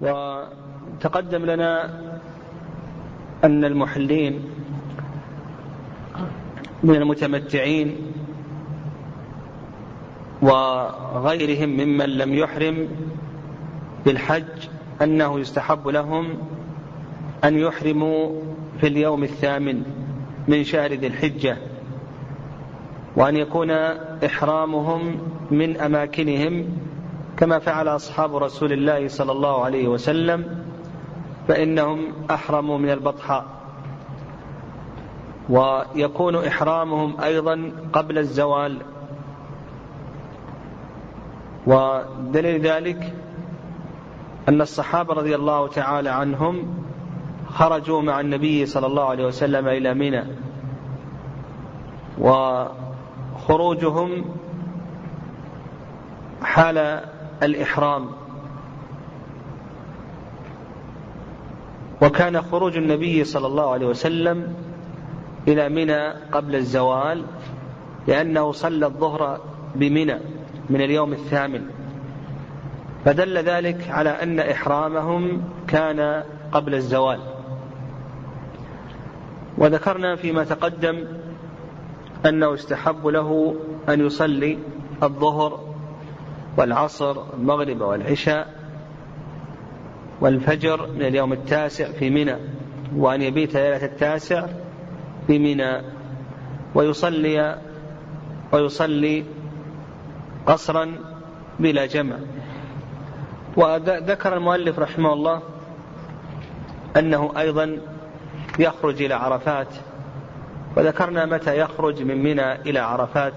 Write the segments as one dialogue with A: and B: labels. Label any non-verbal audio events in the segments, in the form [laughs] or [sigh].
A: وتقدم لنا أن المحلين من المتمتعين وغيرهم ممن لم يحرم بالحج أنه يستحب لهم أن يحرموا في اليوم الثامن من شهر ذي الحجة وأن يكون إحرامهم من أماكنهم كما فعل أصحاب رسول الله صلى الله عليه وسلم فإنهم أحرموا من البطحاء ويكون إحرامهم أيضا قبل الزوال. ودليل ذلك أن الصحابة رضي الله تعالى عنهم خرجوا مع النبي صلى الله عليه وسلم إلى منى. وخروجهم حال الإحرام. وكان خروج النبي صلى الله عليه وسلم إلى منى قبل الزوال لأنه صلى الظهر بمنى من اليوم الثامن. فدل ذلك على أن إحرامهم كان قبل الزوال. وذكرنا فيما تقدم أنه استحب له أن يصلي الظهر والعصر المغرب والعشاء والفجر من اليوم التاسع في منى وأن يبيت ليلة التاسع في منى. ويصلي ويصلي قصرا بلا جمع. وذكر المؤلف رحمه الله أنه أيضا يخرج إلى عرفات. وذكرنا متى يخرج من منى إلى عرفات.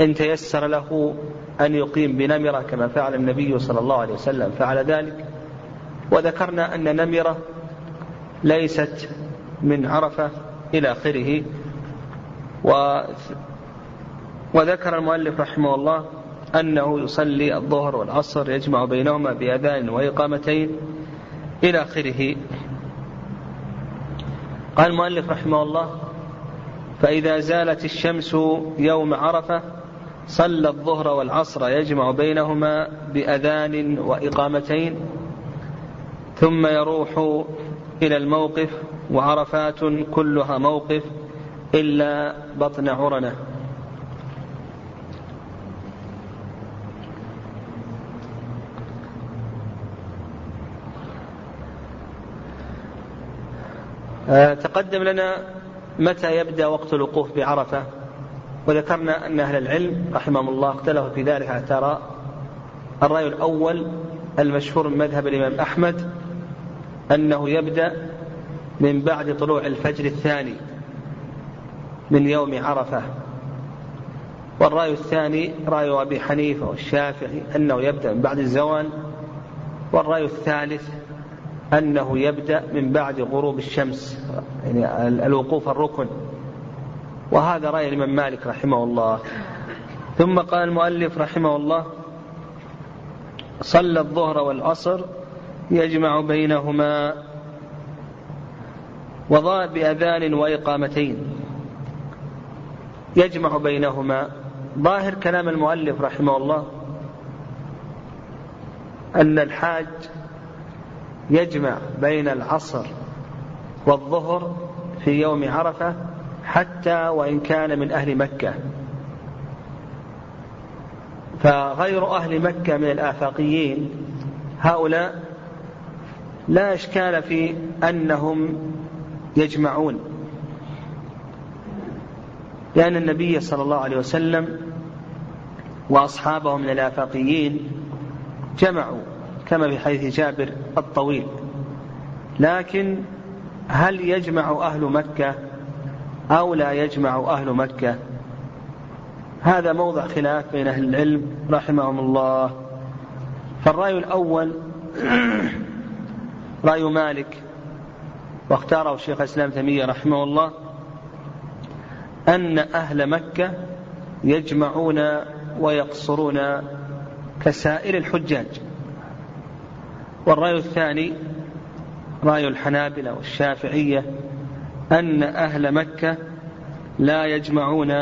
A: وإن تيسر له أن يقيم بنمرة كما فعل النبي صلى الله عليه وسلم فعل ذلك. وذكرنا أن نمرة ليست من عرفة إلى آخره. و وذكر المؤلف رحمه الله أنه يصلي الظهر والعصر يجمع بينهما بأذان وإقامتين إلى آخره. قال المؤلف رحمه الله فإذا زالت الشمس يوم عرفة صلى الظهر والعصر يجمع بينهما بأذان وإقامتين ثم يروح إلى الموقف وعرفات كلها موقف إلا بطن عرنة. آه، تقدم لنا متى يبدأ وقت الوقوف بعرفة؟ وذكرنا أن أهل العلم رحمهم الله اختلفوا في ذلك حتى رأى الرأي الأول المشهور من مذهب الإمام أحمد أنه يبدأ من بعد طلوع الفجر الثاني من يوم عرفة. والرأي الثاني رأي أبي حنيفة والشافعي أنه يبدأ من بعد الزوال والرأي الثالث أنه يبدأ من بعد غروب الشمس يعني الوقوف الركن. وهذا رأي الإمام مالك رحمه الله. ثم قال المؤلف رحمه الله صلى الظهر والعصر يجمع بينهما وضاء بأذان وإقامتين. يجمع بينهما. ظاهر كلام المؤلف رحمه الله أن الحاج يجمع بين العصر والظهر في يوم عرفة حتى وإن كان من أهل مكة. فغير أهل مكة من الآفاقيين هؤلاء لا إشكال في أنهم يجمعون. لأن النبي صلى الله عليه وسلم وأصحابه من الآفاقيين جمعوا كما في حديث جابر الطويل. لكن هل يجمع أهل مكة أو لا يجمع أهل مكة. هذا موضع خلاف بين أهل العلم رحمهم الله. فالرأي الأول [clears throat] رأي مالك واختاره الشيخ الإسلام تيمية رحمه الله أن أهل مكة يجمعون ويقصرون كسائر الحجاج. والرأي الثاني رأي الحنابلة والشافعية أن أهل مكة لا يجمعون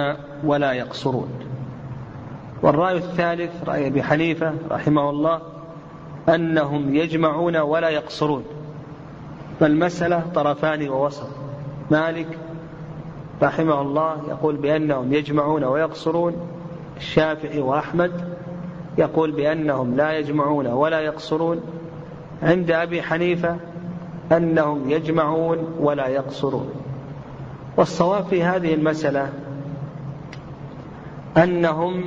A: ولا يقصرون. والرأي الثالث رأي أبي حنيفة رحمه الله أنهم يجمعون ولا يقصرون. فالمسألة طرفان ووسط. مالك رحمه الله يقول بأنهم يجمعون ويقصرون. الشافعي وأحمد يقول بأنهم لا يجمعون ولا يقصرون. عند أبي حنيفة أنهم يجمعون ولا يقصرون. والصواب في هذه المسألة أنهم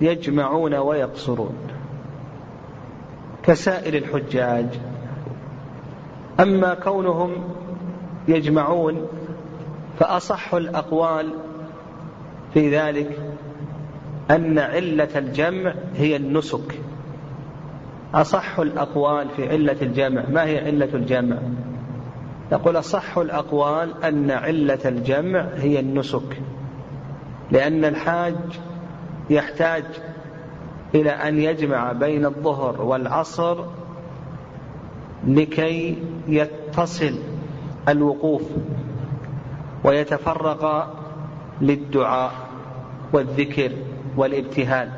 A: يجمعون ويقصرون كسائر الحجاج. أما كونهم يجمعون فأصح الأقوال في ذلك أن علة الجمع هي النسك. أصح الأقوال في علة الجمع. ما هي علة الجمع؟ يقول أصح الأقوال أن علة الجمع هي النسك لأن الحاج يحتاج إلى أن يجمع بين الظهر والعصر لكي يتصل الوقوف ويتفرق للدعاء والذكر والابتهال.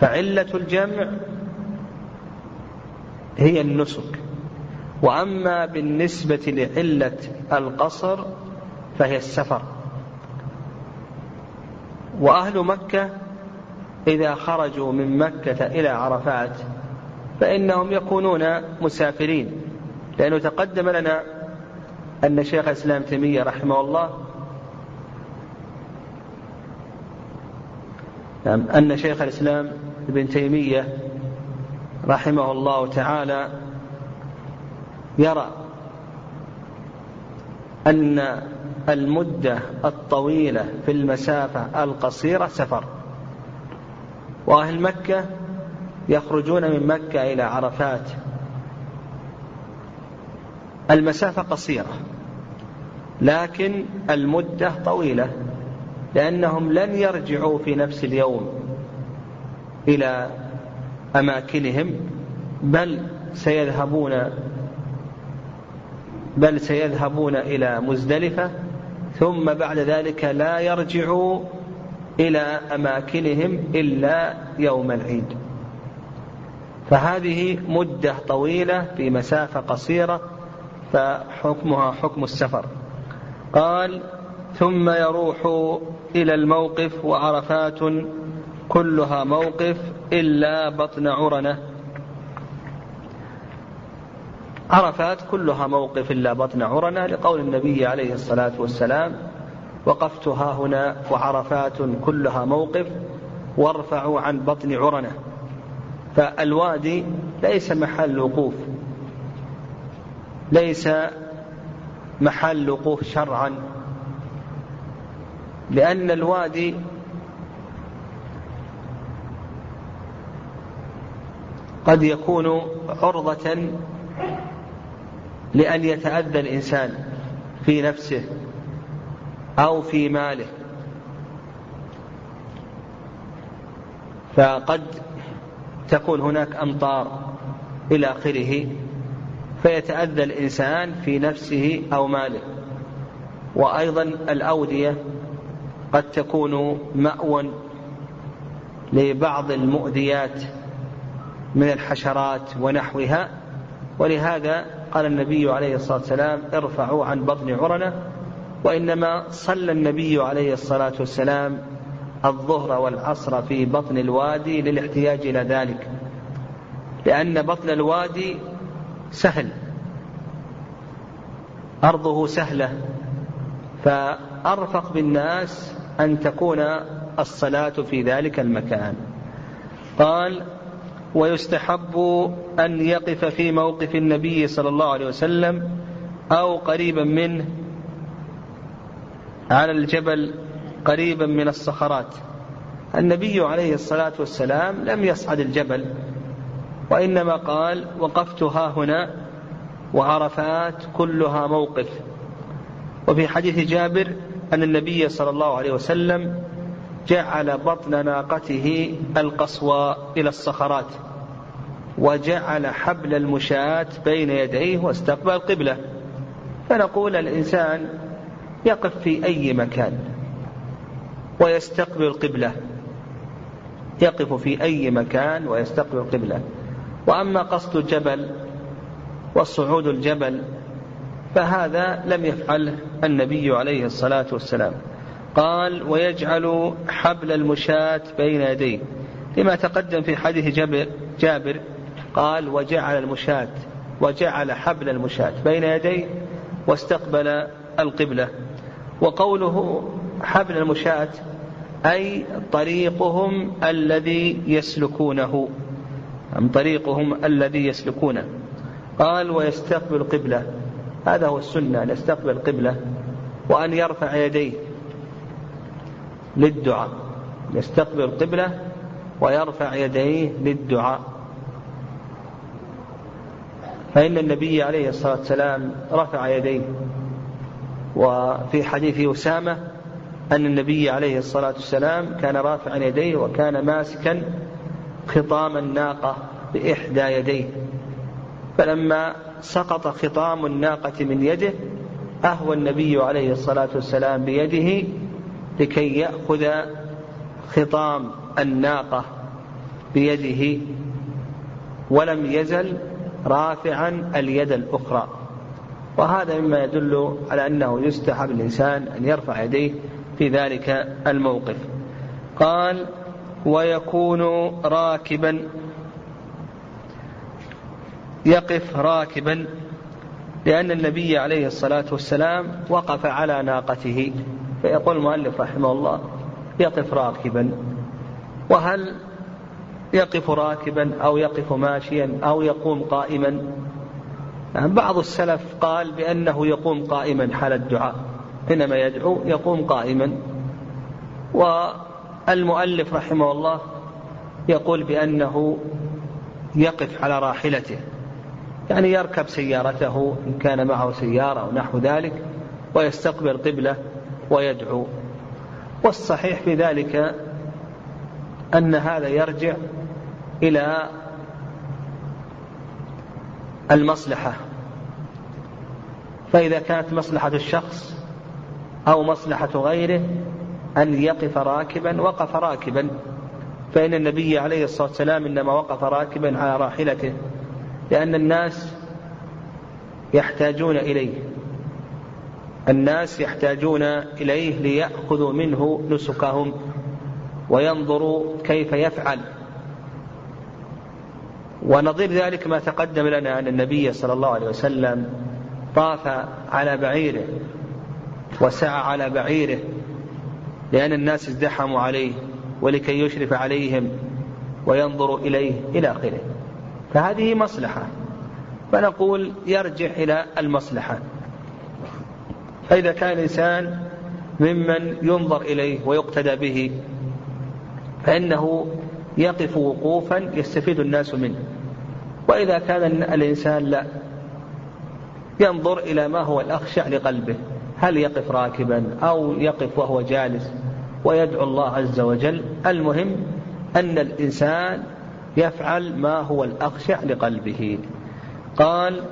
A: فعلة الجمع هي النسك. وأما بالنسبة لعلة القصر فهي السفر. وأهل مكة إذا خرجوا من مكة إلى عرفات فإنهم يكونون مسافرين لأنه تقدم لنا أن شيخ الإسلام تيمية رحمه الله أن شيخ الإسلام ابن تيمية رحمه الله تعالى يرى أن المدة الطويلة في المسافة القصيرة سفر وأهل مكة يخرجون من مكة إلى عرفات. المسافة قصيرة لكن المدة طويلة لأنهم لن يرجعوا في نفس اليوم إلى أماكنهم بل سيذهبون بل سيذهبون إلى مزدلفة ثم بعد ذلك لا يرجعوا إلى أماكنهم إلا يوم العيد. فهذه مدة طويلة في مسافة قصيرة فحكمها حكم السفر. قال ثم يروح إلى الموقف وعرفات كلها موقف إلا بطن عرنة. عرفات كلها موقف إلا بطن عرنة لقول النبي عليه الصلاة والسلام وقفت ها هنا وعرفات كلها موقف وارفعوا عن بطن عرنة. فالوادي ليس محل وقوف. ليس محل وقوف شرعا. لأن الوادي قد يكون عرضة لأن يتأذى الإنسان في نفسه أو في ماله. فقد تكون هناك أمطار إلى آخره فيتأذى الإنسان في نفسه أو ماله. وأيضا الأودية قد تكون مأوى لبعض المؤذيات من الحشرات ونحوها ولهذا قال النبي عليه الصلاة والسلام ارفعوا عن بطن عرنة وإنما صلى النبي عليه الصلاة والسلام الظهر والعصر في بطن الوادي للاحتياج إلى ذلك. لأن بطن الوادي سهل أرضه سهلة فأرفق بالناس أن تكون الصلاة في ذلك المكان. قال ويستحب أن يقف في موقف النبي صلى الله عليه وسلم أو قريبا منه على الجبل قريبا من الصخرات. النبي عليه الصلاة والسلام لم يصعد الجبل وإنما قال وقفت ها هنا وعرفات كلها موقف. وفي حديث جابر أن النبي صلى الله عليه وسلم جعل بطن ناقته القصوى إلى الصخرات وجعل حبل المشاة بين يديه واستقبل القبلة. فنقول الإنسان يقف في أي مكان ويستقبل القبلة يقف في أي مكان ويستقبل القبلة. وأما قصد الجبل والصعود الجبل فهذا لم يفعله النبي عليه الصلاة والسلام. قال ويجعل حبل المشاة بين يديه. لما تقدم في حديث جابر, جابر قال وجعل المشاة وجعل حبل المشاة بين يديه واستقبل القبلة. وقوله حبل المشاة أي طريقهم الذي يسلكونه أم طريقهم الذي يسلكونه. قال ويستقبل قبلة هذا هو السنة أن يستقبل قبلة وأن يرفع يديه. للدعاء يستقبل القبلة ويرفع يديه للدعاء. فإن النبي عليه الصلاة والسلام رفع يديه وفي حديث أسامة أن النبي عليه الصلاة والسلام كان رافعا يديه وكان ماسكا خطام الناقة بإحدى يديه. فلما سقط خطام الناقة من يده أهوى النبي عليه الصلاة والسلام بيده لكي يأخذ خطام الناقة بيده ولم يزل رافعا اليد الأخرى. وهذا مما يدل على أنه يستحب الإنسان أن يرفع يديه في ذلك الموقف. قال ويكون راكبا يقف راكبا لأن النبي عليه الصلاة والسلام وقف على ناقته. فيقول المؤلف رحمه الله يقف راكبا. وهل يقف راكبا أو يقف ماشيا أو يقوم قائما؟ بعض السلف قال بأنه يقوم قائما حال الدعاء حينما يدعو يقوم قائما. والمؤلف رحمه الله يقول بأنه يقف على راحلته يعني يركب سيارته إن كان معه سيارة أو نحو ذلك ويستقبل قبلة ويدعو. والصحيح في ذلك أن هذا يرجع إلى المصلحة. فإذا كانت مصلحة الشخص أو مصلحة غيره أن يقف راكبا وقف راكبا. فإن النبي عليه الصلاة والسلام إنما وقف راكبا على راحلته لأن الناس يحتاجون إليه. الناس يحتاجون إليه ليأخذوا منه نسكهم وينظروا كيف يفعل. ونظير ذلك ما تقدم لنا أن النبي صلى الله عليه وسلم طاف على بعيره وسعى على بعيره لأن الناس ازدحموا عليه ولكي يشرف عليهم وينظروا إليه إلى آخره. فهذه مصلحة. فنقول يرجع إلى المصلحة. فإذا كان الإنسان ممن ينظر إليه ويقتدى به فإنه يقف وقوفا يستفيد الناس منه. وإذا كان الإنسان لا ينظر إلى ما هو الأخشع لقلبه. هل يقف راكبا أو يقف وهو جالس؟ ويدعو الله عز وجل. المهم أن الإنسان يفعل ما هو الأخشع لقلبه. قال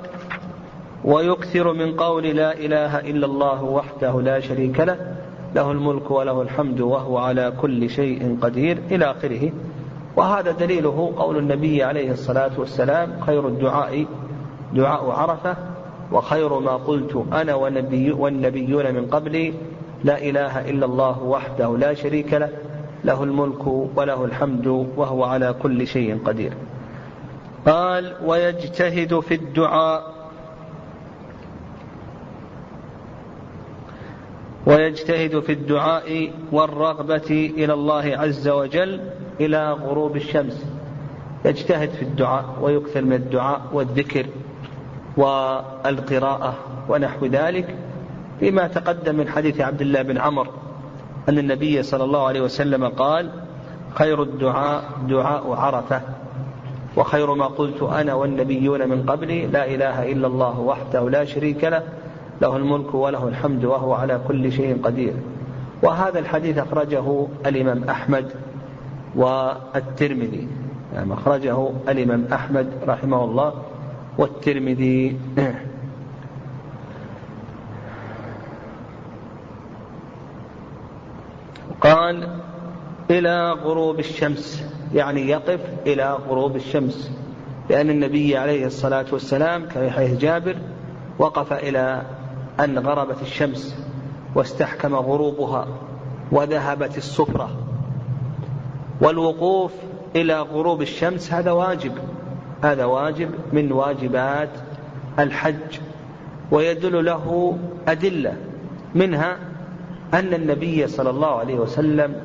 A: ويكثر من قول لا إله إلا الله وحده لا شريك له له الملك وله الحمد وهو على كل شيء قدير إلى آخره. وهذا دليله قول النبي عليه الصلاة والسلام خير الدعاء دعاء عرفة وخير ما قلت أنا والنبي والنبيون من قبلي لا إله إلا الله وحده لا شريك له له الملك وله الحمد وهو على كل شيء قدير. قال ويجتهد في الدعاء ويجتهد في الدعاء والرغبة إلى الله عز وجل إلى غروب الشمس. يجتهد في الدعاء ويكثر من الدعاء والذكر والقراءة ونحو ذلك فيما تقدم من حديث عبد الله بن عمرو أن النبي صلى الله عليه وسلم قال خير الدعاء دعاء عرفة وخير ما قلت أنا والنبيون من قبلي لا إله إلا الله وحده لا شريك له له الملك وله الحمد وهو على كل شيء قدير. وهذا الحديث أخرجه الإمام أحمد والترمذي. يعني أخرجه الإمام أحمد رحمه الله والترمذي. [clears throat] قال إلى غروب الشمس يعني يقف إلى غروب الشمس. لأن النبي عليه الصلاة والسلام كما حيث جابر وقف إلى أن غربت الشمس واستحكم غروبها وذهبت الصفرة والوقوف إلى غروب الشمس هذا واجب. هذا واجب من واجبات الحج. ويدل له أدلة منها أن النبي صلى الله عليه وسلم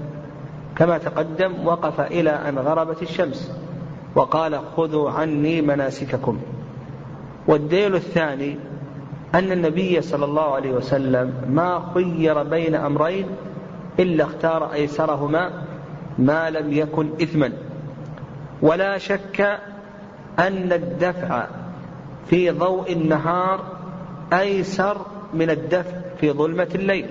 A: كما تقدم وقف إلى أن غربت الشمس وقال خذوا عني مناسككم. والدليل الثاني أن النبي صلى الله عليه وسلم ما خير بين أمرين إلا اختار أيسرهما ما لم يكن إثما. ولا شك أن الدفع في ضوء النهار أيسر من الدفع في ظلمة الليل.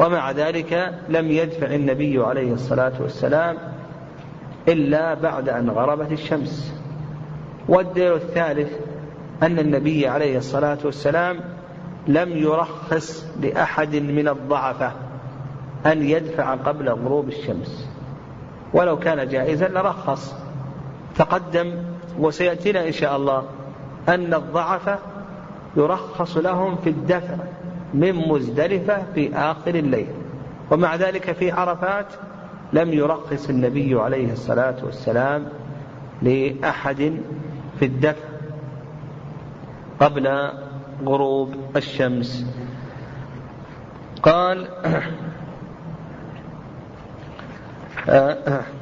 A: ومع ذلك لم يدفع النبي عليه الصلاة والسلام إلا بعد أن غربت الشمس. والدليل الثالث أن النبي عليه الصلاة والسلام لم يرخص لأحد من الضعفة أن يدفع قبل غروب الشمس. ولو كان جائزا لرخص. تقدم وسيأتينا إن شاء الله أن الضعفة يرخص لهم في الدفع من مزدلفة في آخر الليل. ومع ذلك في عرفات لم يرخص النبي عليه الصلاة والسلام لأحد في الدفع. قبل غروب الشمس. قال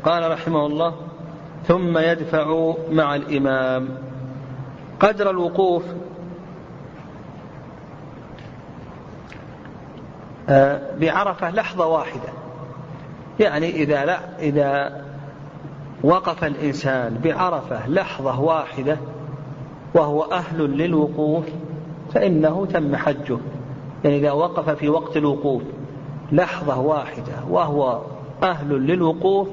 A: قال رحمه الله ثم يدفع مع الإمام. قدر الوقوف بعرفة لحظة واحدة. يعني إذا لا إذا وقف الإنسان بعرفة لحظة واحدة وهو أهل للوقوف فإنه تم حجه. يعني إذا وقف في وقت الوقوف لحظة واحدة وهو أهل للوقوف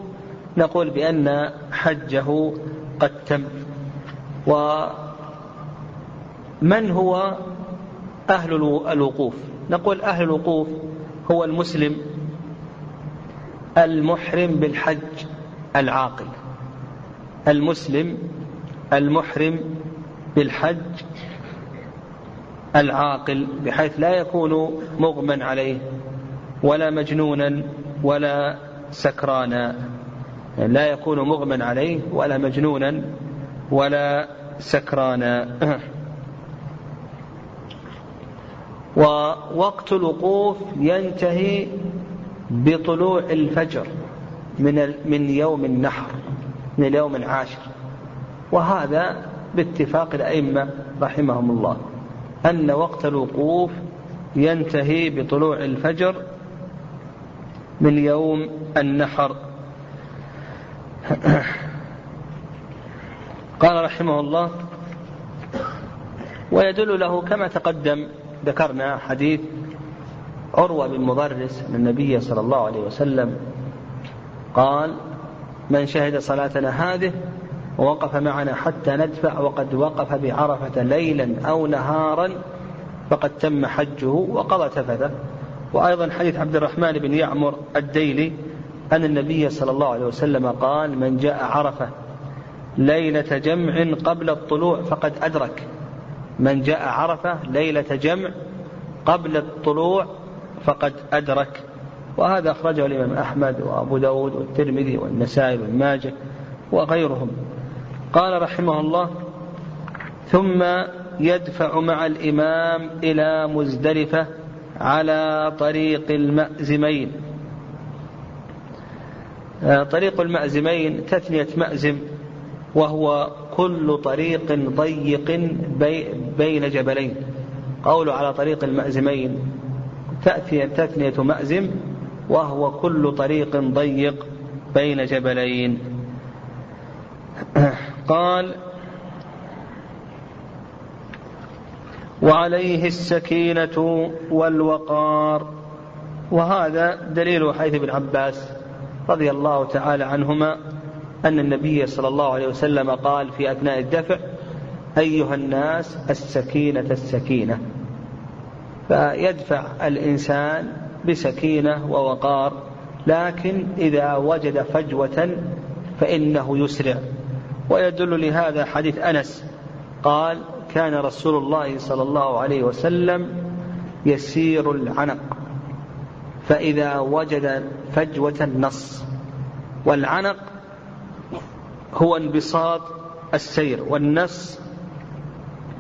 A: نقول بأن حجه قد تم. ومن هو أهل الوقوف؟ نقول أهل الوقوف هو المسلم المحرم بالحج العاقل. المسلم المحرم بالحج العاقل بحيث لا يكون مغمى عليه ولا مجنونا ولا سكرانا. لا يكون مغمى عليه ولا مجنونا ولا سكرانا. [clears throat] ووقت الوقوف ينتهي بطلوع الفجر من من يوم النحر من اليوم العاشر. وهذا باتفاق الأئمة رحمهم الله أن وقت الوقوف ينتهي بطلوع الفجر من يوم النحر. [coughs] قال رحمه الله ويدل له كما تقدم ذكرنا حديث عروة بن مضرس أن النبي صلى الله عليه وسلم قال من شهد صلاتنا هذه ووقف معنا حتى ندفع وقد وقف بعرفة ليلا أو نهارا فقد تم حجه وقضى تفثه. وأيضا حديث عبد الرحمن بن يعمر الديلي أن النبي صلى الله عليه وسلم قال من جاء عرفة ليلة جمع قبل الطلوع فقد أدرك. من جاء عرفة ليلة جمع قبل الطلوع فقد أدرك. وهذا أخرجه الإمام أحمد وأبو داود والترمذي والنسائي والماجه وغيرهم. قال رحمه الله ثم يدفع مع الإمام إلى مزدلفة على طريق المأزمين. طريق المأزمين تثنية مأزم وهو كل طريق ضيق بين جبلين. قول على طريق المأزمين تأتي تثنية مأزم وهو كل طريق ضيق بين جبلين. [clears throat] قال وعليه السكينة والوقار. وهذا دليل حيث ابن عباس رضي الله تعالى عنهما أن النبي صلى الله عليه وسلم قال في أثناء الدفع أيها الناس السكينة السكينة. فيدفع الإنسان بسكينة ووقار لكن إذا وجد فجوة فإنه يسرع. ويدل لهذا حديث أنس. قال كان رسول الله صلى الله عليه وسلم يسير العنق فإذا وجد فجوة النص والعنق هو انبساط السير والنص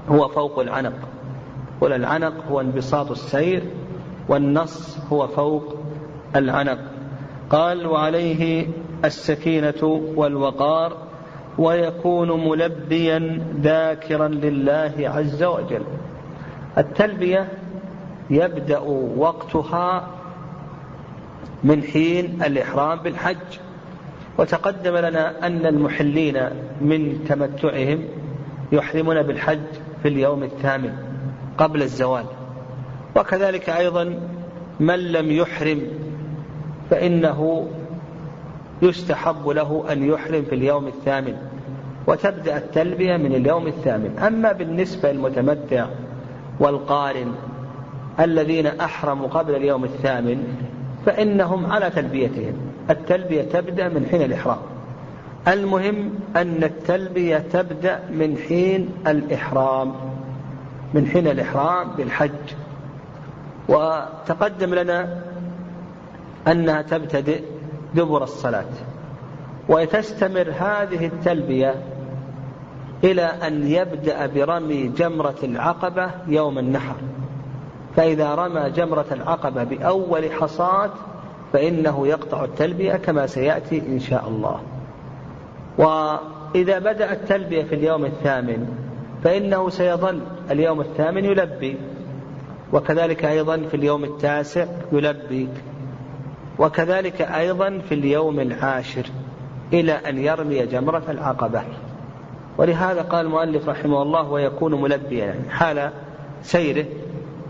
A: هو فوق العنق ولا العنق هو انبساط السير والنص هو فوق العنق. قال وعليه السكينة والوقار ويكون ملبيا ذاكرا لله عز وجل. التلبية يبدأ وقتها من حين الإحرام بالحج. وتقدم لنا أن المحلين من تمتعهم يحرمون بالحج في اليوم الثامن قبل الزوال. وكذلك أيضا من لم يحرم فإنه يستحب له أن يحرم في اليوم الثامن وتبدأ التلبية من اليوم الثامن. أما بالنسبة للمتمتع والقارن الذين أحرموا قبل اليوم الثامن فإنهم على تلبيتهم. التلبية تبدأ من حين الإحرام. المهم أن التلبية تبدأ من حين الإحرام من حين الإحرام بالحج. وتقدم لنا أنها تبتدئ دبر الصلاة. وتستمر هذه التلبية إلى أن يبدأ برمي جمرة العقبة يوم النحر. فإذا رمى جمرة العقبة بأول حصاة فإنه يقطع التلبية كما سيأتي إن شاء الله. وإذا بدأ التلبية في اليوم الثامن فإنه سيظل. اليوم الثامن يلبي. وكذلك أيضا في اليوم التاسع يلبي. وكذلك أيضا في اليوم العاشر إلى أن يرمي جمرة العقبة. ولهذا قال المؤلف رحمه الله ويكون ملبيا يعني حال سيره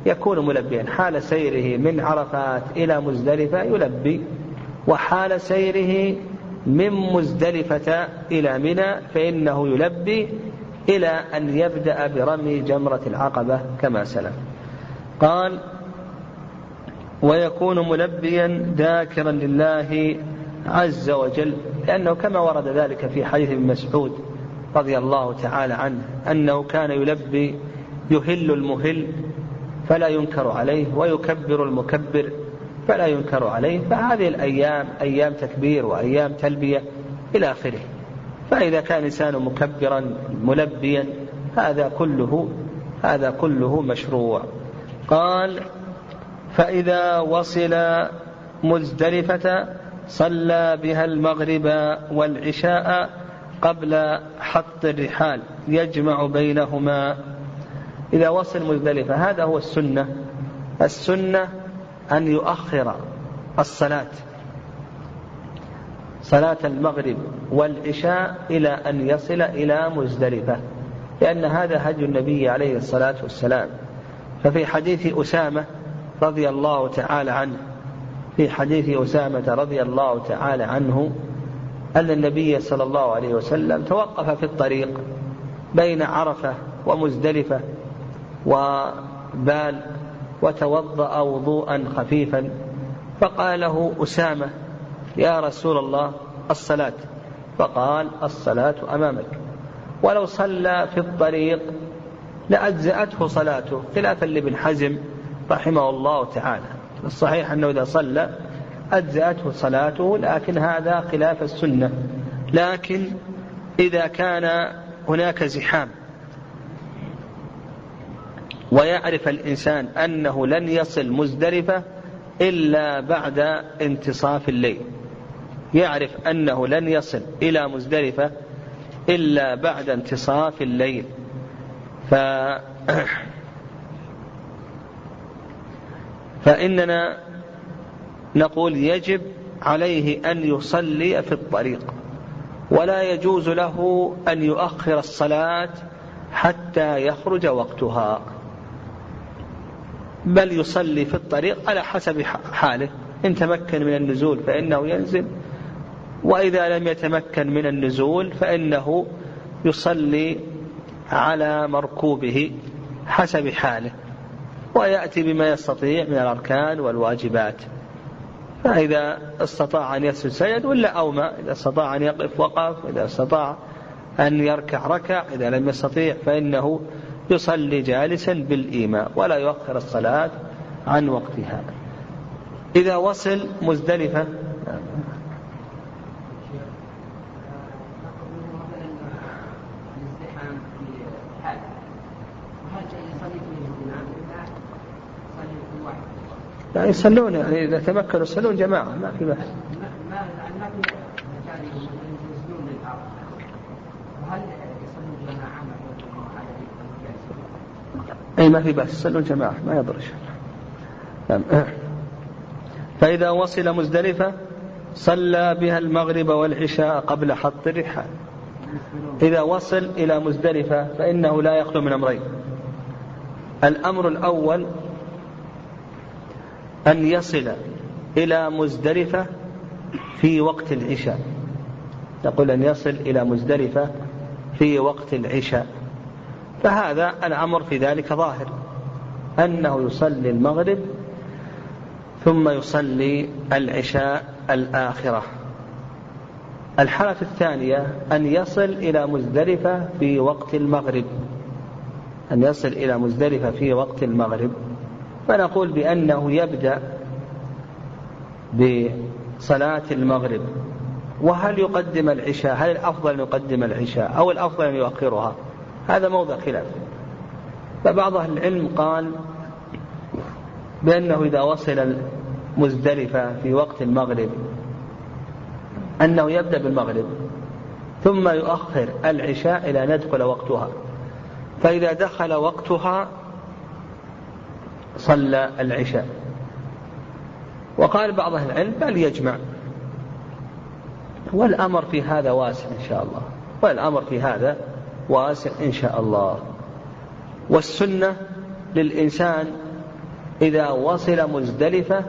A: يكون ملبيا حال سيره من عرفات إلى مزدلفة يلبي وحال سيره من مزدلفة إلى منى فإنه يلبي إلى أن يبدأ برمي جمرة العقبة كما سلف. قال ويكون ملبيا ذاكرا لله عز وجل لأنه كما ورد ذلك في حديث ابن مسعود رضي الله تعالى عنه أنه كان يلبي يهل المهل فلا ينكر عليه ويكبر المكبر فلا ينكر عليه فهذه الأيام أيام تكبير وأيام تلبية إلى آخره. فإذا كان الإنسان مكبرا ملبيا هذا كله هذا كله مشروع. قال فإذا وصل مزدلفة صلى بها المغرب والعشاء قبل حط الرحال يجمع بينهما. إذا وصل مزدلفة هذا هو السنة. السنة أن يؤخر الصلاة. صلاة المغرب والعشاء إلى أن يصل إلى مزدلفة لأن هذا هدي النبي عليه الصلاة والسلام. ففي حديث أسامة رضي الله تعالى عنه. في حديث أسامة رضي الله تعالى عنه أن النبي صلى الله عليه وسلم توقف في الطريق بين عرفة ومزدلفة وبال وتوضأ وضوءا خفيفا. فقال له أسامة يا رسول الله الصلاة. فقال الصلاة أمامك. ولو صلى في الطريق لأجزأته صلاته خلافا لابن حزم. رحمه الله تعالى. الصحيح أنه إذا صلى أجزأته صلاته لكن هذا خلاف السنة. لكن إذا كان هناك زحام ويعرف الإنسان أنه لن يصل مزدلفة إلا بعد انتصاف الليل. يعرف أنه لن يصل إلى مزدلفة إلا بعد انتصاف الليل. ف فإننا نقول يجب عليه أن يصلي في الطريق ولا يجوز له أن يؤخر الصلاة حتى يخرج وقتها بل يصلي في الطريق على حسب حاله إن تمكن من النزول فإنه ينزل وإذا لم يتمكن من النزول فإنه يصلي على مركوبه حسب حاله. ويأتي بما يستطيع من الأركان والواجبات. فإذا استطاع أن يسجد سجد ولا أومى إذا استطاع أن يقف وقف إذا استطاع أن يركع ركع إذا لم يستطيع فإنه يصلي جالسا بالإيماء ولا يؤخر الصلاة عن وقتها. إذا وصل مزدلفة يعني يصلون يعني إذا تمكنوا يصلون جماعة ما في بحث أي ما في بأس يصلون جماعة ما يضر نعم. [coughs] فإذا وصل مزدلفة صلى بها المغرب والعشاء قبل حط الرحال. إذا وصل إلى مزدلفة فإنه لا يخلو من أمرين. الأمر الأول أن يصل إلى مزدلفة في وقت العشاء. نقول أن يصل إلى مزدلفة في وقت العشاء. فهذا الأمر في ذلك ظاهر. أنه يصلي المغرب ثم يصلي العشاء الآخرة. الحالة الثانية أن يصل إلى مزدلفة في وقت المغرب. أن يصل إلى مزدلفة في وقت المغرب. فنقول بأنه يبدأ بصلاة المغرب. وهل يقدم العشاء؟ هل الأفضل أن يقدم العشاء أو الأفضل أن يؤخرها؟ هذا موضع خلاف. فبعض أهل العلم قال بأنه إذا وصل مزدلفة في وقت المغرب أنه يبدأ بالمغرب ثم يؤخر العشاء إلى أن يدخل وقتها. فإذا دخل وقتها صلى العشاء. وقال بعض أهل العلم بل يجمع. والأمر في هذا واسع إن شاء الله. والأمر في هذا واسع إن شاء الله. والسنة للإنسان إذا وصل مزدلفة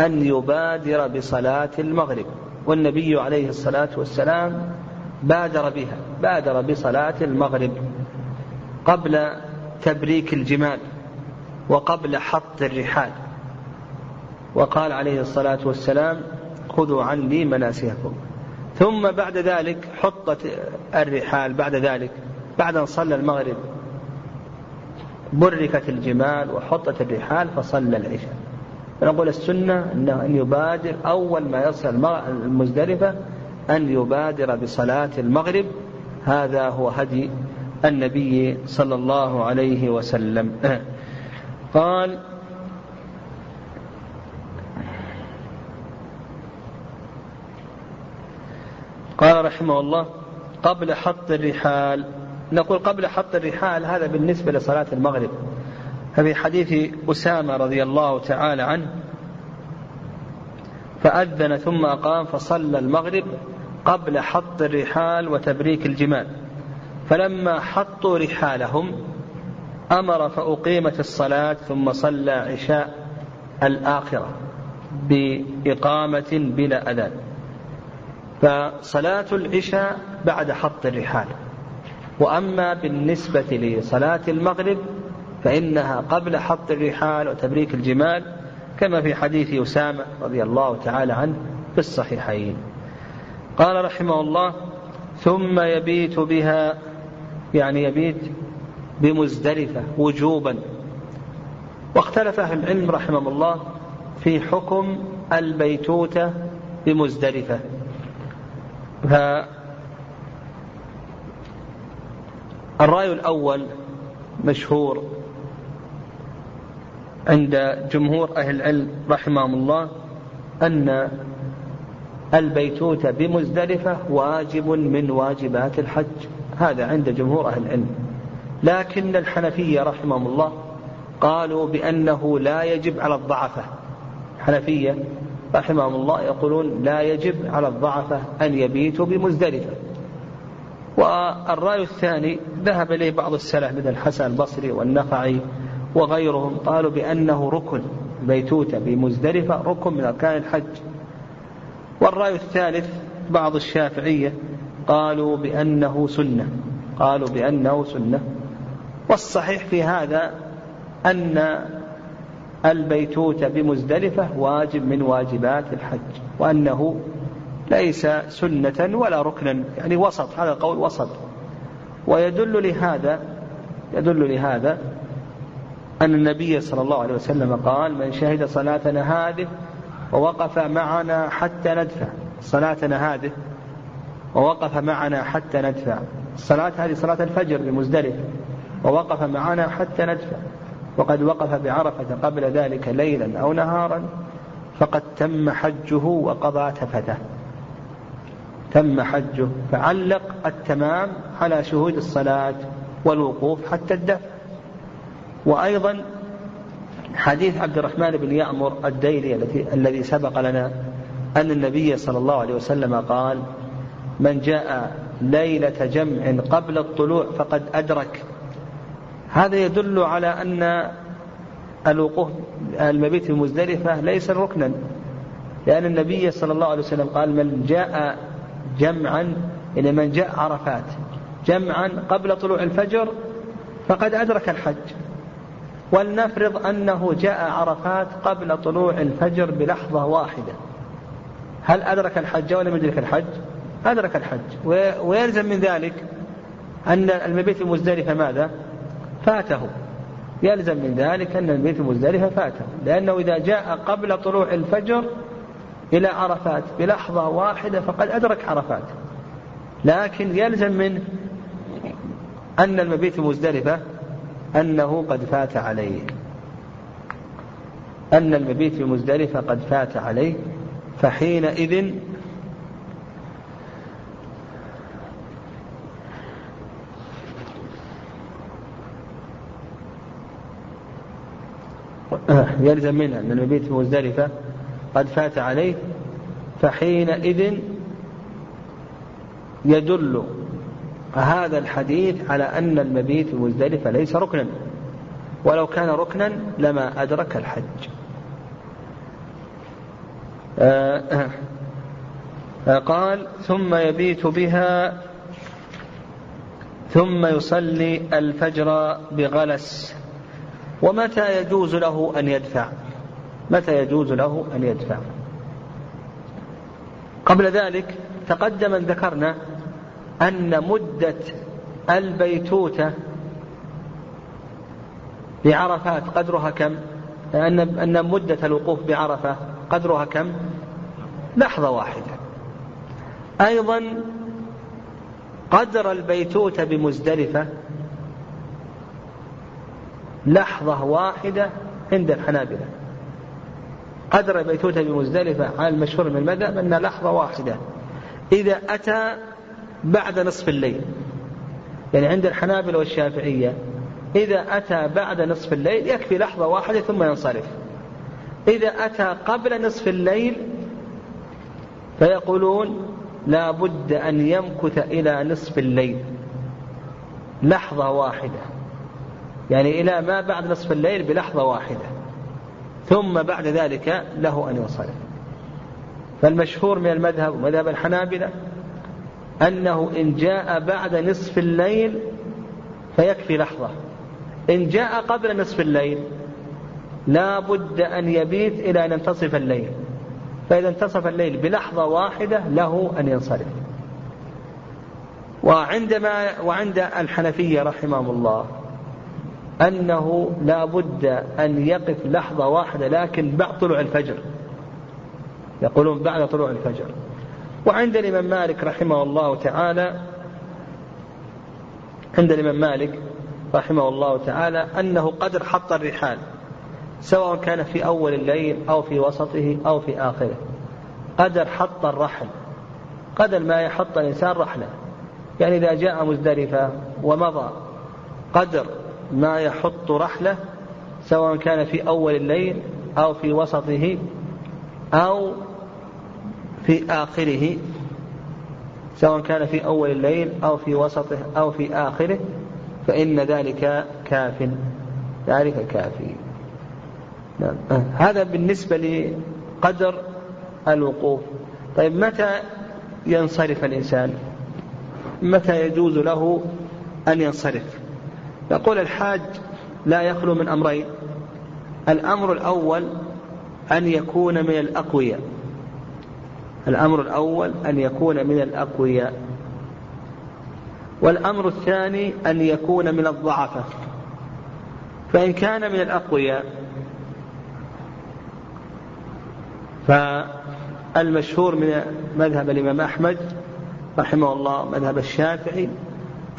A: أن يبادر بصلاة المغرب. والنبي عليه الصلاة والسلام بادر بها بادر بصلاة المغرب قبل تبريك الجمال. وقبل حط الرحال. وقال عليه الصلاة والسلام خذوا عني مناسككم. ثم بعد ذلك حطت الرحال بعد ذلك بعد أن صلى المغرب بركت الجمال وحطت الرحال فصلى العشاء. فنقول السنة أنه أن يبادر أول ما يصل المزدلفة أن يبادر بصلاة المغرب. هذا هو هدي النبي صلى الله عليه وسلم. [laughs] قال قال رحمه الله قبل حط الرحال. نقول قبل حط الرحال هذا بالنسبة لصلاة المغرب. ففي حديث أسامة رضي الله تعالى عنه فأذن ثم أقام فصلى المغرب قبل حط الرحال وتبريك الجمال. فلما حطوا رحالهم أمر فأقيمت الصلاة ثم صلى عشاء الآخرة بإقامة بلا أذان. فصلاة العشاء بعد حط الرحال. وأما بالنسبة لصلاة المغرب فإنها قبل حط الرحال وتبريك الجمال كما في حديث أسامة رضي الله تعالى عنه في الصحيحين. قال رحمه الله ثم يبيت بها يعني يبيت بمزدلفة وجوبا. واختلف أهل العلم رحمه الله في حكم البيتوتة بمزدلفة. فالرأي الأول مشهور عند جمهور أهل العلم رحمهم الله أن البيتوتة بمزدلفة واجب من واجبات الحج. هذا عند جمهور أهل العلم. لكن الحنفية رحمهم الله قالوا بأنه لا يجب على الضعفة. الحنفية رحمهم الله يقولون لا يجب على الضعفة أن يبيتوا بمزدلفة. والرأي الثاني ذهب إليه بعض السلف مثل الحسن البصري والنخعي وغيرهم قالوا بأنه ركن بيتوتة بمزدلفة ركن من أركان الحج. والرأي الثالث بعض الشافعية قالوا بأنه سنة. قالوا بأنه سنة. والصحيح في هذا أن البيتوت بمزدلفة واجب من واجبات الحج وأنه ليس سنة ولا ركنا يعني وسط هذا القول وسط. ويدل لهذا يدل لهذا أن النبي صلى الله عليه وسلم قال من شهد صلاتنا هذه ووقف معنا حتى ندفع. صلاتنا هذه ووقف معنا حتى ندفع. الصلاة هذه صلاة الفجر بمزدلفة. ووقف معنا حتى ندفع. وقد وقف بعرفة قبل ذلك ليلا أو نهارا فقد تم حجه وقضى تفته. تم حجه فعلق التمام على شهود الصلاة والوقوف حتى الدفع. وأيضا حديث عبد الرحمن بن يعمر الديلي الذي الذي سبق لنا أن النبي صلى الله عليه وسلم قال من جاء ليلة جمع قبل الطلوع فقد أدرك هذا يدل على أن الوقوف المبيت في مزدلفة ليس ركنا. لأن النبي صلى الله عليه وسلم قال من جاء جمعا إلى من جاء عرفات جمعا قبل طلوع الفجر فقد أدرك الحج. ولنفرض أنه جاء عرفات قبل طلوع الفجر بلحظة واحدة. هل أدرك الحج ولم يدرك الحج؟ أدرك الحج. ويلزم من ذلك أن المبيت المزدلفة ماذا؟ فاته. يلزم من ذلك أن المبيت المزدلفة فاته. لأنه إذا جاء قبل طلوع الفجر إلى عرفات بلحظة واحدة فقد أدرك عرفات. لكن يلزم منه أن المبيت مزدلفة أنه قد فات عليه. أن المبيت مزدلفة قد فات عليه. فحينئذ يلزم منها أن المبيت في مزدلفة قد فات عليه فحينئذ يدل هذا الحديث على أن المبيت في مزدلفة ليس ركنا ولو كان ركنا لما أدرك الحج. آه، آه، قال ثم يبيت بها ثم يصلي الفجر بغلس. ومتى يجوز له أن يدفع متى يجوز له أن يدفع قبل ذلك تقدم أن ذكرنا أن مدة البيتوتة بعرفات قدرها كم؟ أن أن مدة الوقوف بعرفة قدرها كم؟ لحظة واحدة. أيضا قدر البيتوتة بمزدلفة لحظة واحدة عند الحنابلة. قدر البيتوتة بمزدلفة على المشهور من المذهب أنها لحظة واحدة. إذا أتى بعد نصف الليل يعني عند الحنابلة والشافعية إذا أتى بعد نصف الليل يكفي لحظة واحدة ثم ينصرف إذا أتى قبل نصف الليل فيقولون لا بد أن يمكث إلى نصف الليل لحظة واحدة يعني إلى ما بعد نصف الليل بلحظة واحدة. ثم بعد ذلك له أن ينصرف فالمشهور من المذهب ومذهب الحنابلة أنه إن جاء بعد نصف الليل فيكفي لحظة. إن جاء قبل نصف الليل لا بد أن يبيت إلى أن ينتصف الليل. فإذا انتصف الليل بلحظة واحدة له أن ينصرف. وعندما وعند الحنفية رحمهم الله أنه لا بد أن يقف لحظة واحدة لكن بعد طلوع الفجر. يقولون بعد طلوع الفجر. وعند الإمام مالك رحمه الله تعالى عند الإمام مالك رحمه الله تعالى أنه قدر حط الرحال سواء كان في أول الليل أو في وسطه أو في آخره. قدر حط الرحل. قدر ما يحط الإنسان رحله. يعني إذا جاء مزدلفة ومضى قدر ما يحط رحلة سواء كان في أول الليل أو في وسطه أو في آخره سواء كان في أول الليل أو في وسطه أو في آخره فإن ذلك كاف ذلك كافي نعم. هذا بالنسبة لقدر الوقوف. طيب متى ينصرف الإنسان؟ متى يجوز له أن ينصرف؟ يقول الحاج لا يخلو من أمرين. الأمر الأول أن يكون من الأقوياء. الأمر الأول أن يكون من الأقوياء. والأمر الثاني أن يكون من الضعفاء فإن كان من الأقوياء فالمشهور من مذهب الإمام أحمد رحمه الله مذهب الشافعي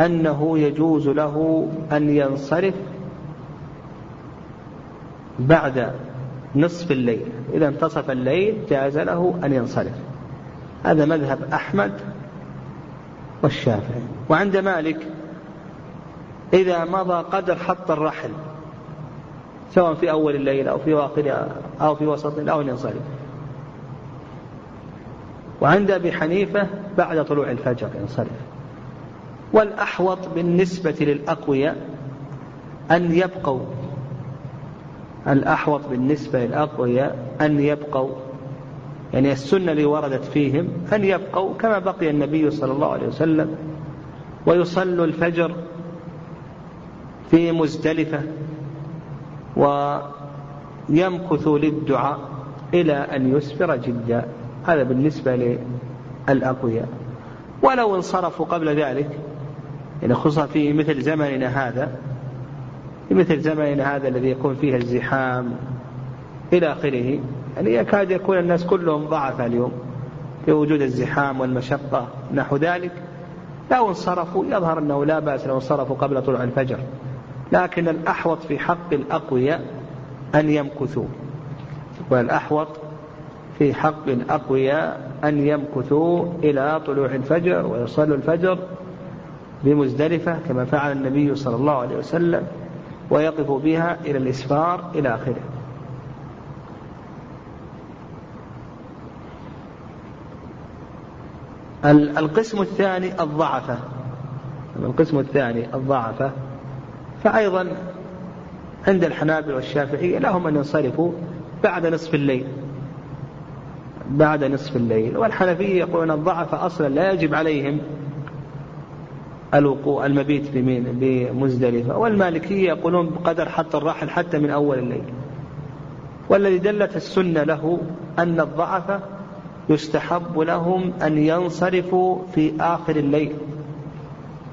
A: أنه يجوز له أن ينصرف بعد نصف الليل. إذا انتصف الليل جاز له أن ينصرف. هذا مذهب أحمد والشافعي. وعند مالك إذا مضى قدر حط الرحل سواء في أول الليل أو في آخرها أو في وسط أو ينصرف. وعند أبي حنيفة بعد طلوع الفجر ينصرف. والأحوط بالنسبة للأقوياء أن يبقوا. الأحوط بالنسبة للأقوياء أن يبقوا. يعني السنة اللي وردت فيهم أن يبقوا كما بقي النبي صلى الله عليه وسلم. ويصلوا الفجر في مزدلفة ويمكثوا للدعاء إلى أن يسفر جدا. هذا بالنسبة للأقوياء. ولو انصرفوا قبل ذلك يعني خصوصا في مثل زمننا هذا في مثل زمننا هذا الذي يكون فيه الزحام إلى آخره يعني يكاد يكون الناس كلهم ضعفاء اليوم في وجود الزحام والمشقة. نحو ذلك لو انصرفوا يظهر أنه لا بأس لو انصرفوا قبل طلوع الفجر لكن الأحوط في حق الأقوياء أن يمكثوا. والأحوط في حق الأقوياء أن يمكثوا إلى طلوع الفجر ويصلوا الفجر بمزدلفة كما فعل النبي صلى الله عليه وسلم ويقف بها إلى الإسفار إلى آخره. القسم الثاني الضعفة. القسم الثاني الضعفة. فأيضا عند الحنابل والشافعية لهم أن ينصرفوا بعد نصف الليل. بعد نصف الليل. والحنفية يقولون الضعف أصلا لا يجب عليهم الوقوع المبيت بمزدلفة. والمالكية يقولون بقدر حط الراحل حتى من أول الليل. والذي دلت السنة له أن الضعف يستحب لهم أن ينصرفوا في آخر الليل.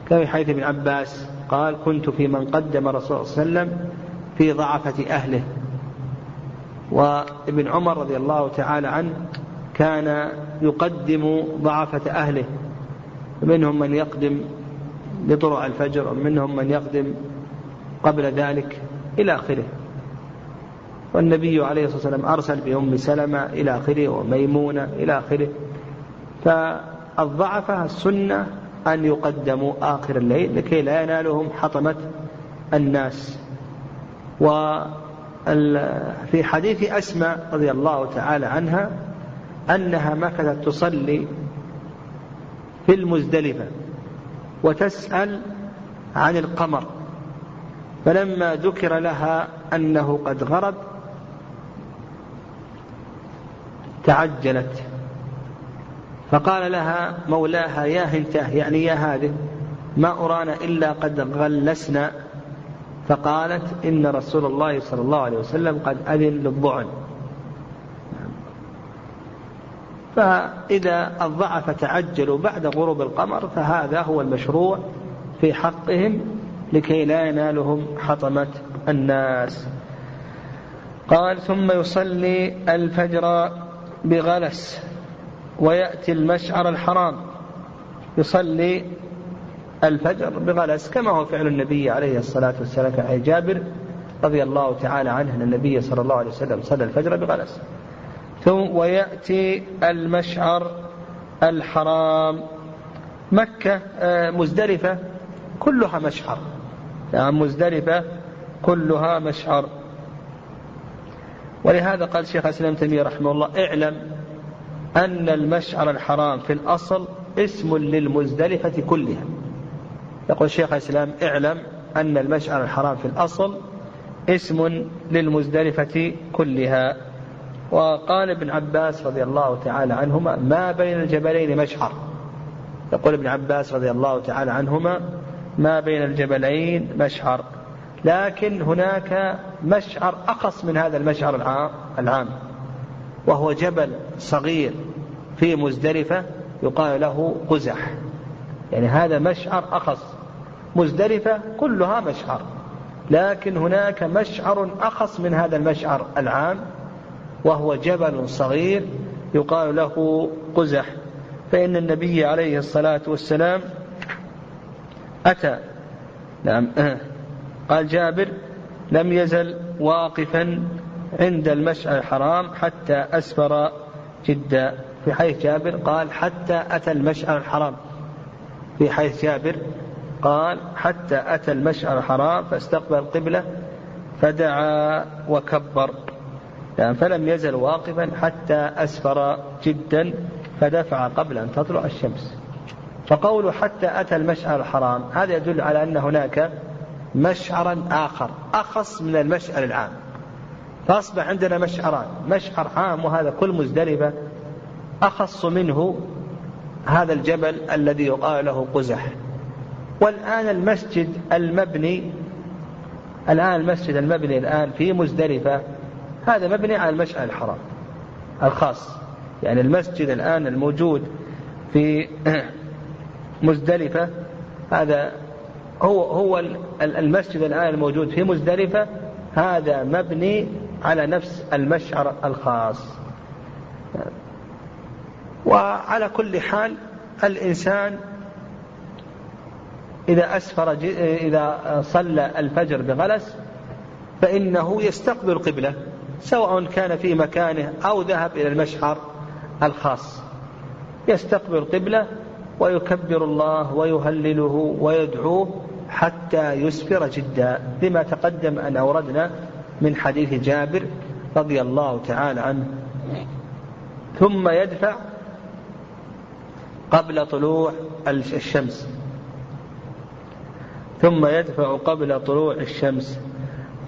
A: كما في حديث ابن عباس قال كنت في من قدم رسول صلى الله عليه وسلم في ضعفة أهله. وابن عمر رضي الله تعالى عنه كان يقدم ضعفة أهله. منهم من يقدم لطلوع الفجر ومنهم من يقدم قبل ذلك إلى آخره. والنبي عليه الصلاة والسلام أرسل بأم سلمة إلى آخره وميمونة إلى آخره. فالضعفة السنة أن يقدموا آخر الليل لكي لا ينالهم حطمة الناس. وفي حديث أسماء رضي الله تعالى عنها أنها مكثت تصلي في المزدلفة. وتسأل عن القمر. فلما ذكر لها أنه قد غرب تعجلت. فقال لها مولاها يا هنته يعني يا هذه ما أرانا إلا قد غلسنا. فقالت إن رسول الله صلى الله عليه وسلم قد أذن للضعن. فإذا الضعف تعجلوا بعد غروب القمر فهذا هو المشروع في حقهم لكي لا ينالهم حطمة الناس. قال ثم يصلي الفجر بغلس ويأتي المشعر الحرام. يصلي الفجر بغلس كما هو فعل النبي عليه الصلاة والسلام عن جابر رضي الله تعالى عنه أن النبي صلى الله عليه وسلم صلى الفجر بغلس. ثم ويأتي المشعر الحرام. مكة آه، مزدلفة كلها مشعر. يعني مزدلفة كلها مشعر. ولهذا قال شيخ الإسلام تيمية رحمه الله اعلم أن المشعر الحرام في الأصل اسم للمزدلفة كلها. يقول شيخ الإسلام اعلم أن المشعر الحرام في الأصل اسم للمزدلفة كلها. وقال ابن عباس رضي الله تعالى عنهما ما بين الجبلين مشعر. يقول ابن عباس رضي الله تعالى عنهما ما بين الجبلين مشعر. لكن هناك مشعر أخص من هذا المشعر العام وهو جبل صغير في مزدلفة يقال له قزح. يعني هذا مشعر أخص مزدلفة كلها مشعر لكن هناك مشعر أخص من هذا المشعر العام وهو جبل صغير يقال له قزح فإن النبي عليه الصلاة والسلام أتى نعم [clears throat] قال جابر لم يزل واقفا عند المشعر الحرام حتى أسفر جدا في حيث جابر قال حتى أتى المشعر الحرام في حيث جابر قال حتى أتى المشعر الحرام فاستقبل القبلة فدعا وكبر. فلم يزل واقفا حتى أسفر جدا فدفع قبل أن تطلع الشمس. فقوله حتى أتى المشعر الحرام هذا يدل على أن هناك مشعرا آخر أخص من المشعر العام. فأصبح عندنا مشعران مشعر عام وهذا كل مزدلفة أخص منه هذا الجبل الذي يقال له قزح. والآن المسجد المبني الآن المسجد المبني الآن في مزدلفة هذا مبني على المشعر الحرام الخاص. يعني المسجد الآن الموجود في [clears throat] مزدلفة هذا هو هو المسجد الآن الموجود في مزدلفة هذا مبني على نفس المشعر الخاص. وعلى كل حال الإنسان إذا أسفر إذا صلى الفجر بغلس فإنه يستقبل القبلة سواء كان في مكانه أو ذهب إلى المشعر الخاص. يستقبل القبلة ويكبر الله ويهلله ويدعوه حتى يسفر جدا لما تقدم أن أوردنا من حديث جابر رضي الله تعالى عنه. ثم يدفع قبل طلوع الشمس. ثم يدفع قبل طلوع الشمس.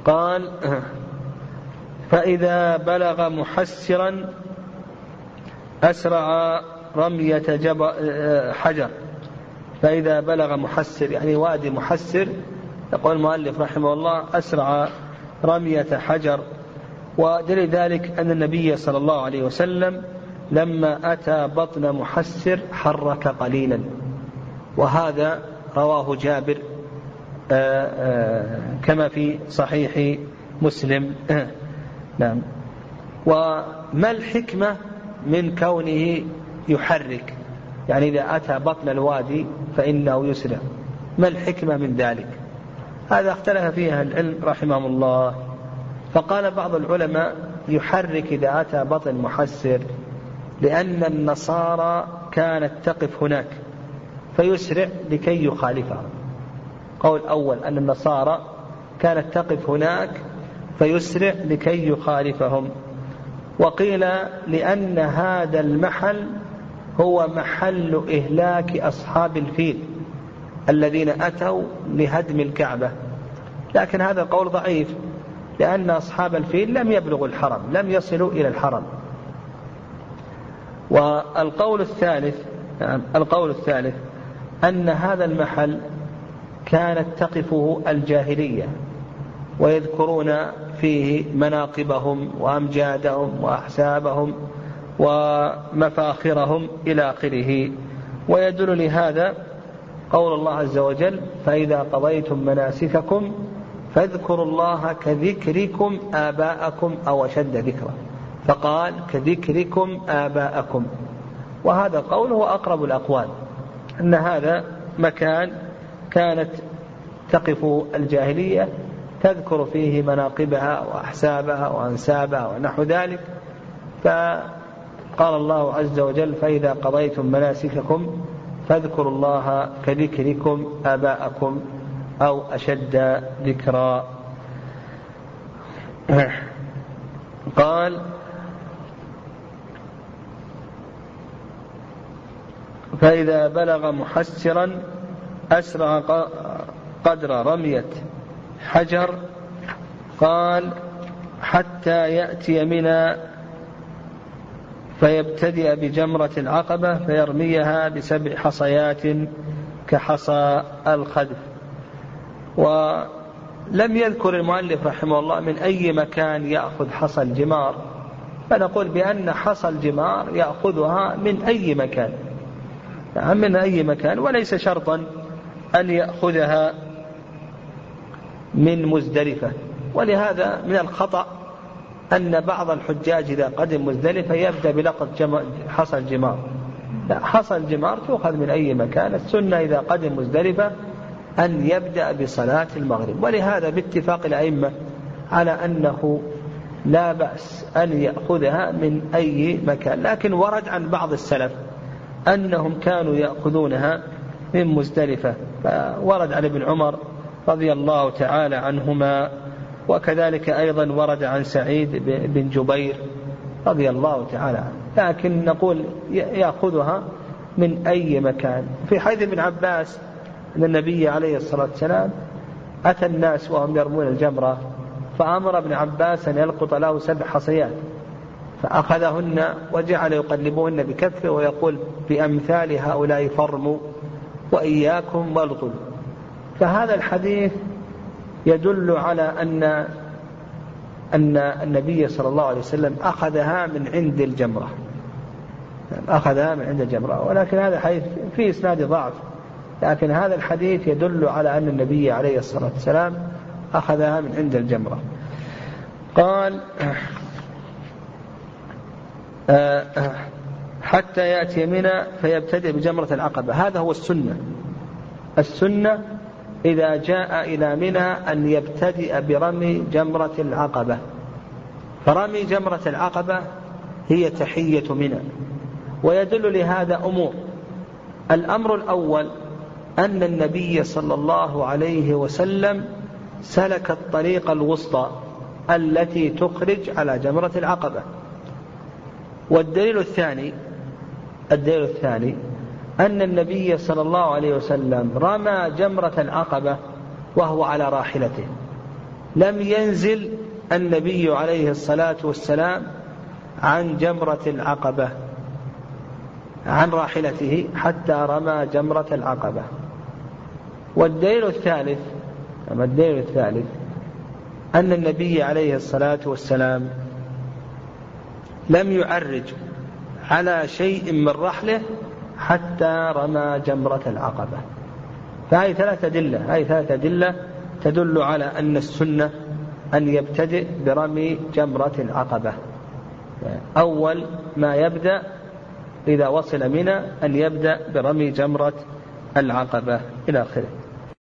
A: قال [clears throat] فإذا بلغ محسرا أسرع رمية حجر. فإذا بلغ محسر يعني وادي محسر يقول المؤلف رحمه الله أسرع رمية حجر. ودليل ذلك أن النبي صلى الله عليه وسلم لما أتى بطن محسر حرك قليلا. وهذا رواه جابر آه، آه، كما في صحيح مسلم. نعم. وما الحكمة من كونه يحرك؟ يعني إذا أتى بطن الوادي فإنه يسرع. ما الحكمة من ذلك؟ هذا اختلف فيها العلم رحمهم الله. فقال بعض العلماء يحرك إذا أتى بطن محسر لأن النصارى كانت تقف هناك فيسرع لكي يخالفها. قول أول أن النصارى كانت تقف هناك فيسرع لكي يخالفهم. وقيل لأن هذا المحل هو محل إهلاك أصحاب الفيل الذين أتوا لهدم الكعبة. لكن هذا القول ضعيف لأن أصحاب الفيل لم يبلغوا الحرم لم يصلوا إلى الحرم. والقول الثالث نعم القول الثالث أن هذا المحل كانت تقفه الجاهلية ويذكرون فيه مناقبهم وأمجادهم وأحسابهم ومفاخرهم إلى آخره. ويدل لهذا قول الله عز وجل فإذا قضيتم مناسككم فاذكروا الله كذكركم آباءكم أو أشد ذكرا. فقال كذكركم آباءكم. وهذا القول هو أقرب الأقوال أن هذا مكان كانت تقف الجاهلية تذكر فيه مناقبها وأحسابها وأنسابها ونحو ذلك فقال الله عز وجل فإذا قضيتم مناسككم فاذكروا الله كذكركم آباءكم أو أشد ذكرا. قال فإذا بلغ محسرا أسرع قدر رمية حجر قال حتى يأتي منا فيبتدئ بجمرة العقبة فيرميها بسبع حصيات كحصى الخذف لم يذكر المؤلف رحمه الله من أي مكان يأخذ حصى الجمار. فنقول بأن حصى الجمار يأخذها من أي مكان. نعم من أي مكان وليس شرطا أن يأخذها من مزدلفة. ولهذا من الخطأ أن بعض الحجاج إذا قدم مزدلفة يبدأ بلقط حصى الجمار لا حصى الجمار تؤخذ من أي مكان. السنة إذا قدم مزدلفة أن يبدأ بصلاة المغرب. ولهذا باتفاق الأئمة على أنه لا بأس أن يأخذها من أي مكان. لكن ورد عن بعض السلف أنهم كانوا يأخذونها من مزدلفة. فورد عن ابن عمر رضي الله تعالى عنهما. وكذلك أيضا ورد عن سعيد بن جبير رضي الله تعالى عنه. لكن نقول يأخذها من أي مكان. في حديث ابن عباس أن النبي عليه الصلاة والسلام أتى الناس وهم يرمون الجمرة فأمر ابن عباس أن يلقط له سبع حصيات فأخذهن وجعل يقلبهن بكفه ويقول بأمثال هؤلاء فرموا وإياكم والغل فهذا الحديث يدل على أن أن النبي صلى الله عليه وسلم أخذها من عند الجمرة. أخذها من عند الجمرة. ولكن هذا الحديث في إسناد ضعف. لكن هذا الحديث يدل على أن النبي عليه الصلاة والسلام أخذها من عند الجمرة. قال حتى يأتي منى فيبتدئ بجمرة العقبة. هذا هو السنة. السنة إذا جاء إلى منى أن يبتدئ برمي جمرة العقبة. فرمي جمرة العقبة هي تحية منى. ويدل لهذا أمور. الأمر الأول أن النبي صلى الله عليه وسلم سلك الطريق الوسطى التي تخرج على جمرة العقبة. والدليل الثاني الدليل الثاني أن النبي صلى الله عليه وسلم رمى جمرة العقبة وهو على راحلته. لم ينزل النبي عليه الصلاة والسلام عن جمرة العقبة عن راحلته حتى رمى جمرة العقبة. والدليل الثالث أما الدليل الثالث أن النبي عليه الصلاة والسلام لم يعرج على شيء من رحله حتى رمى جمرة العقبة. فهذه ثلاثة أدلة. هذه ثلاثة أدلة تدل على أن السنة أن يبتدئ برمي جمرة العقبة. أول ما يبدأ إذا وصل منى أن يبدأ برمي جمرة العقبة إلى آخره.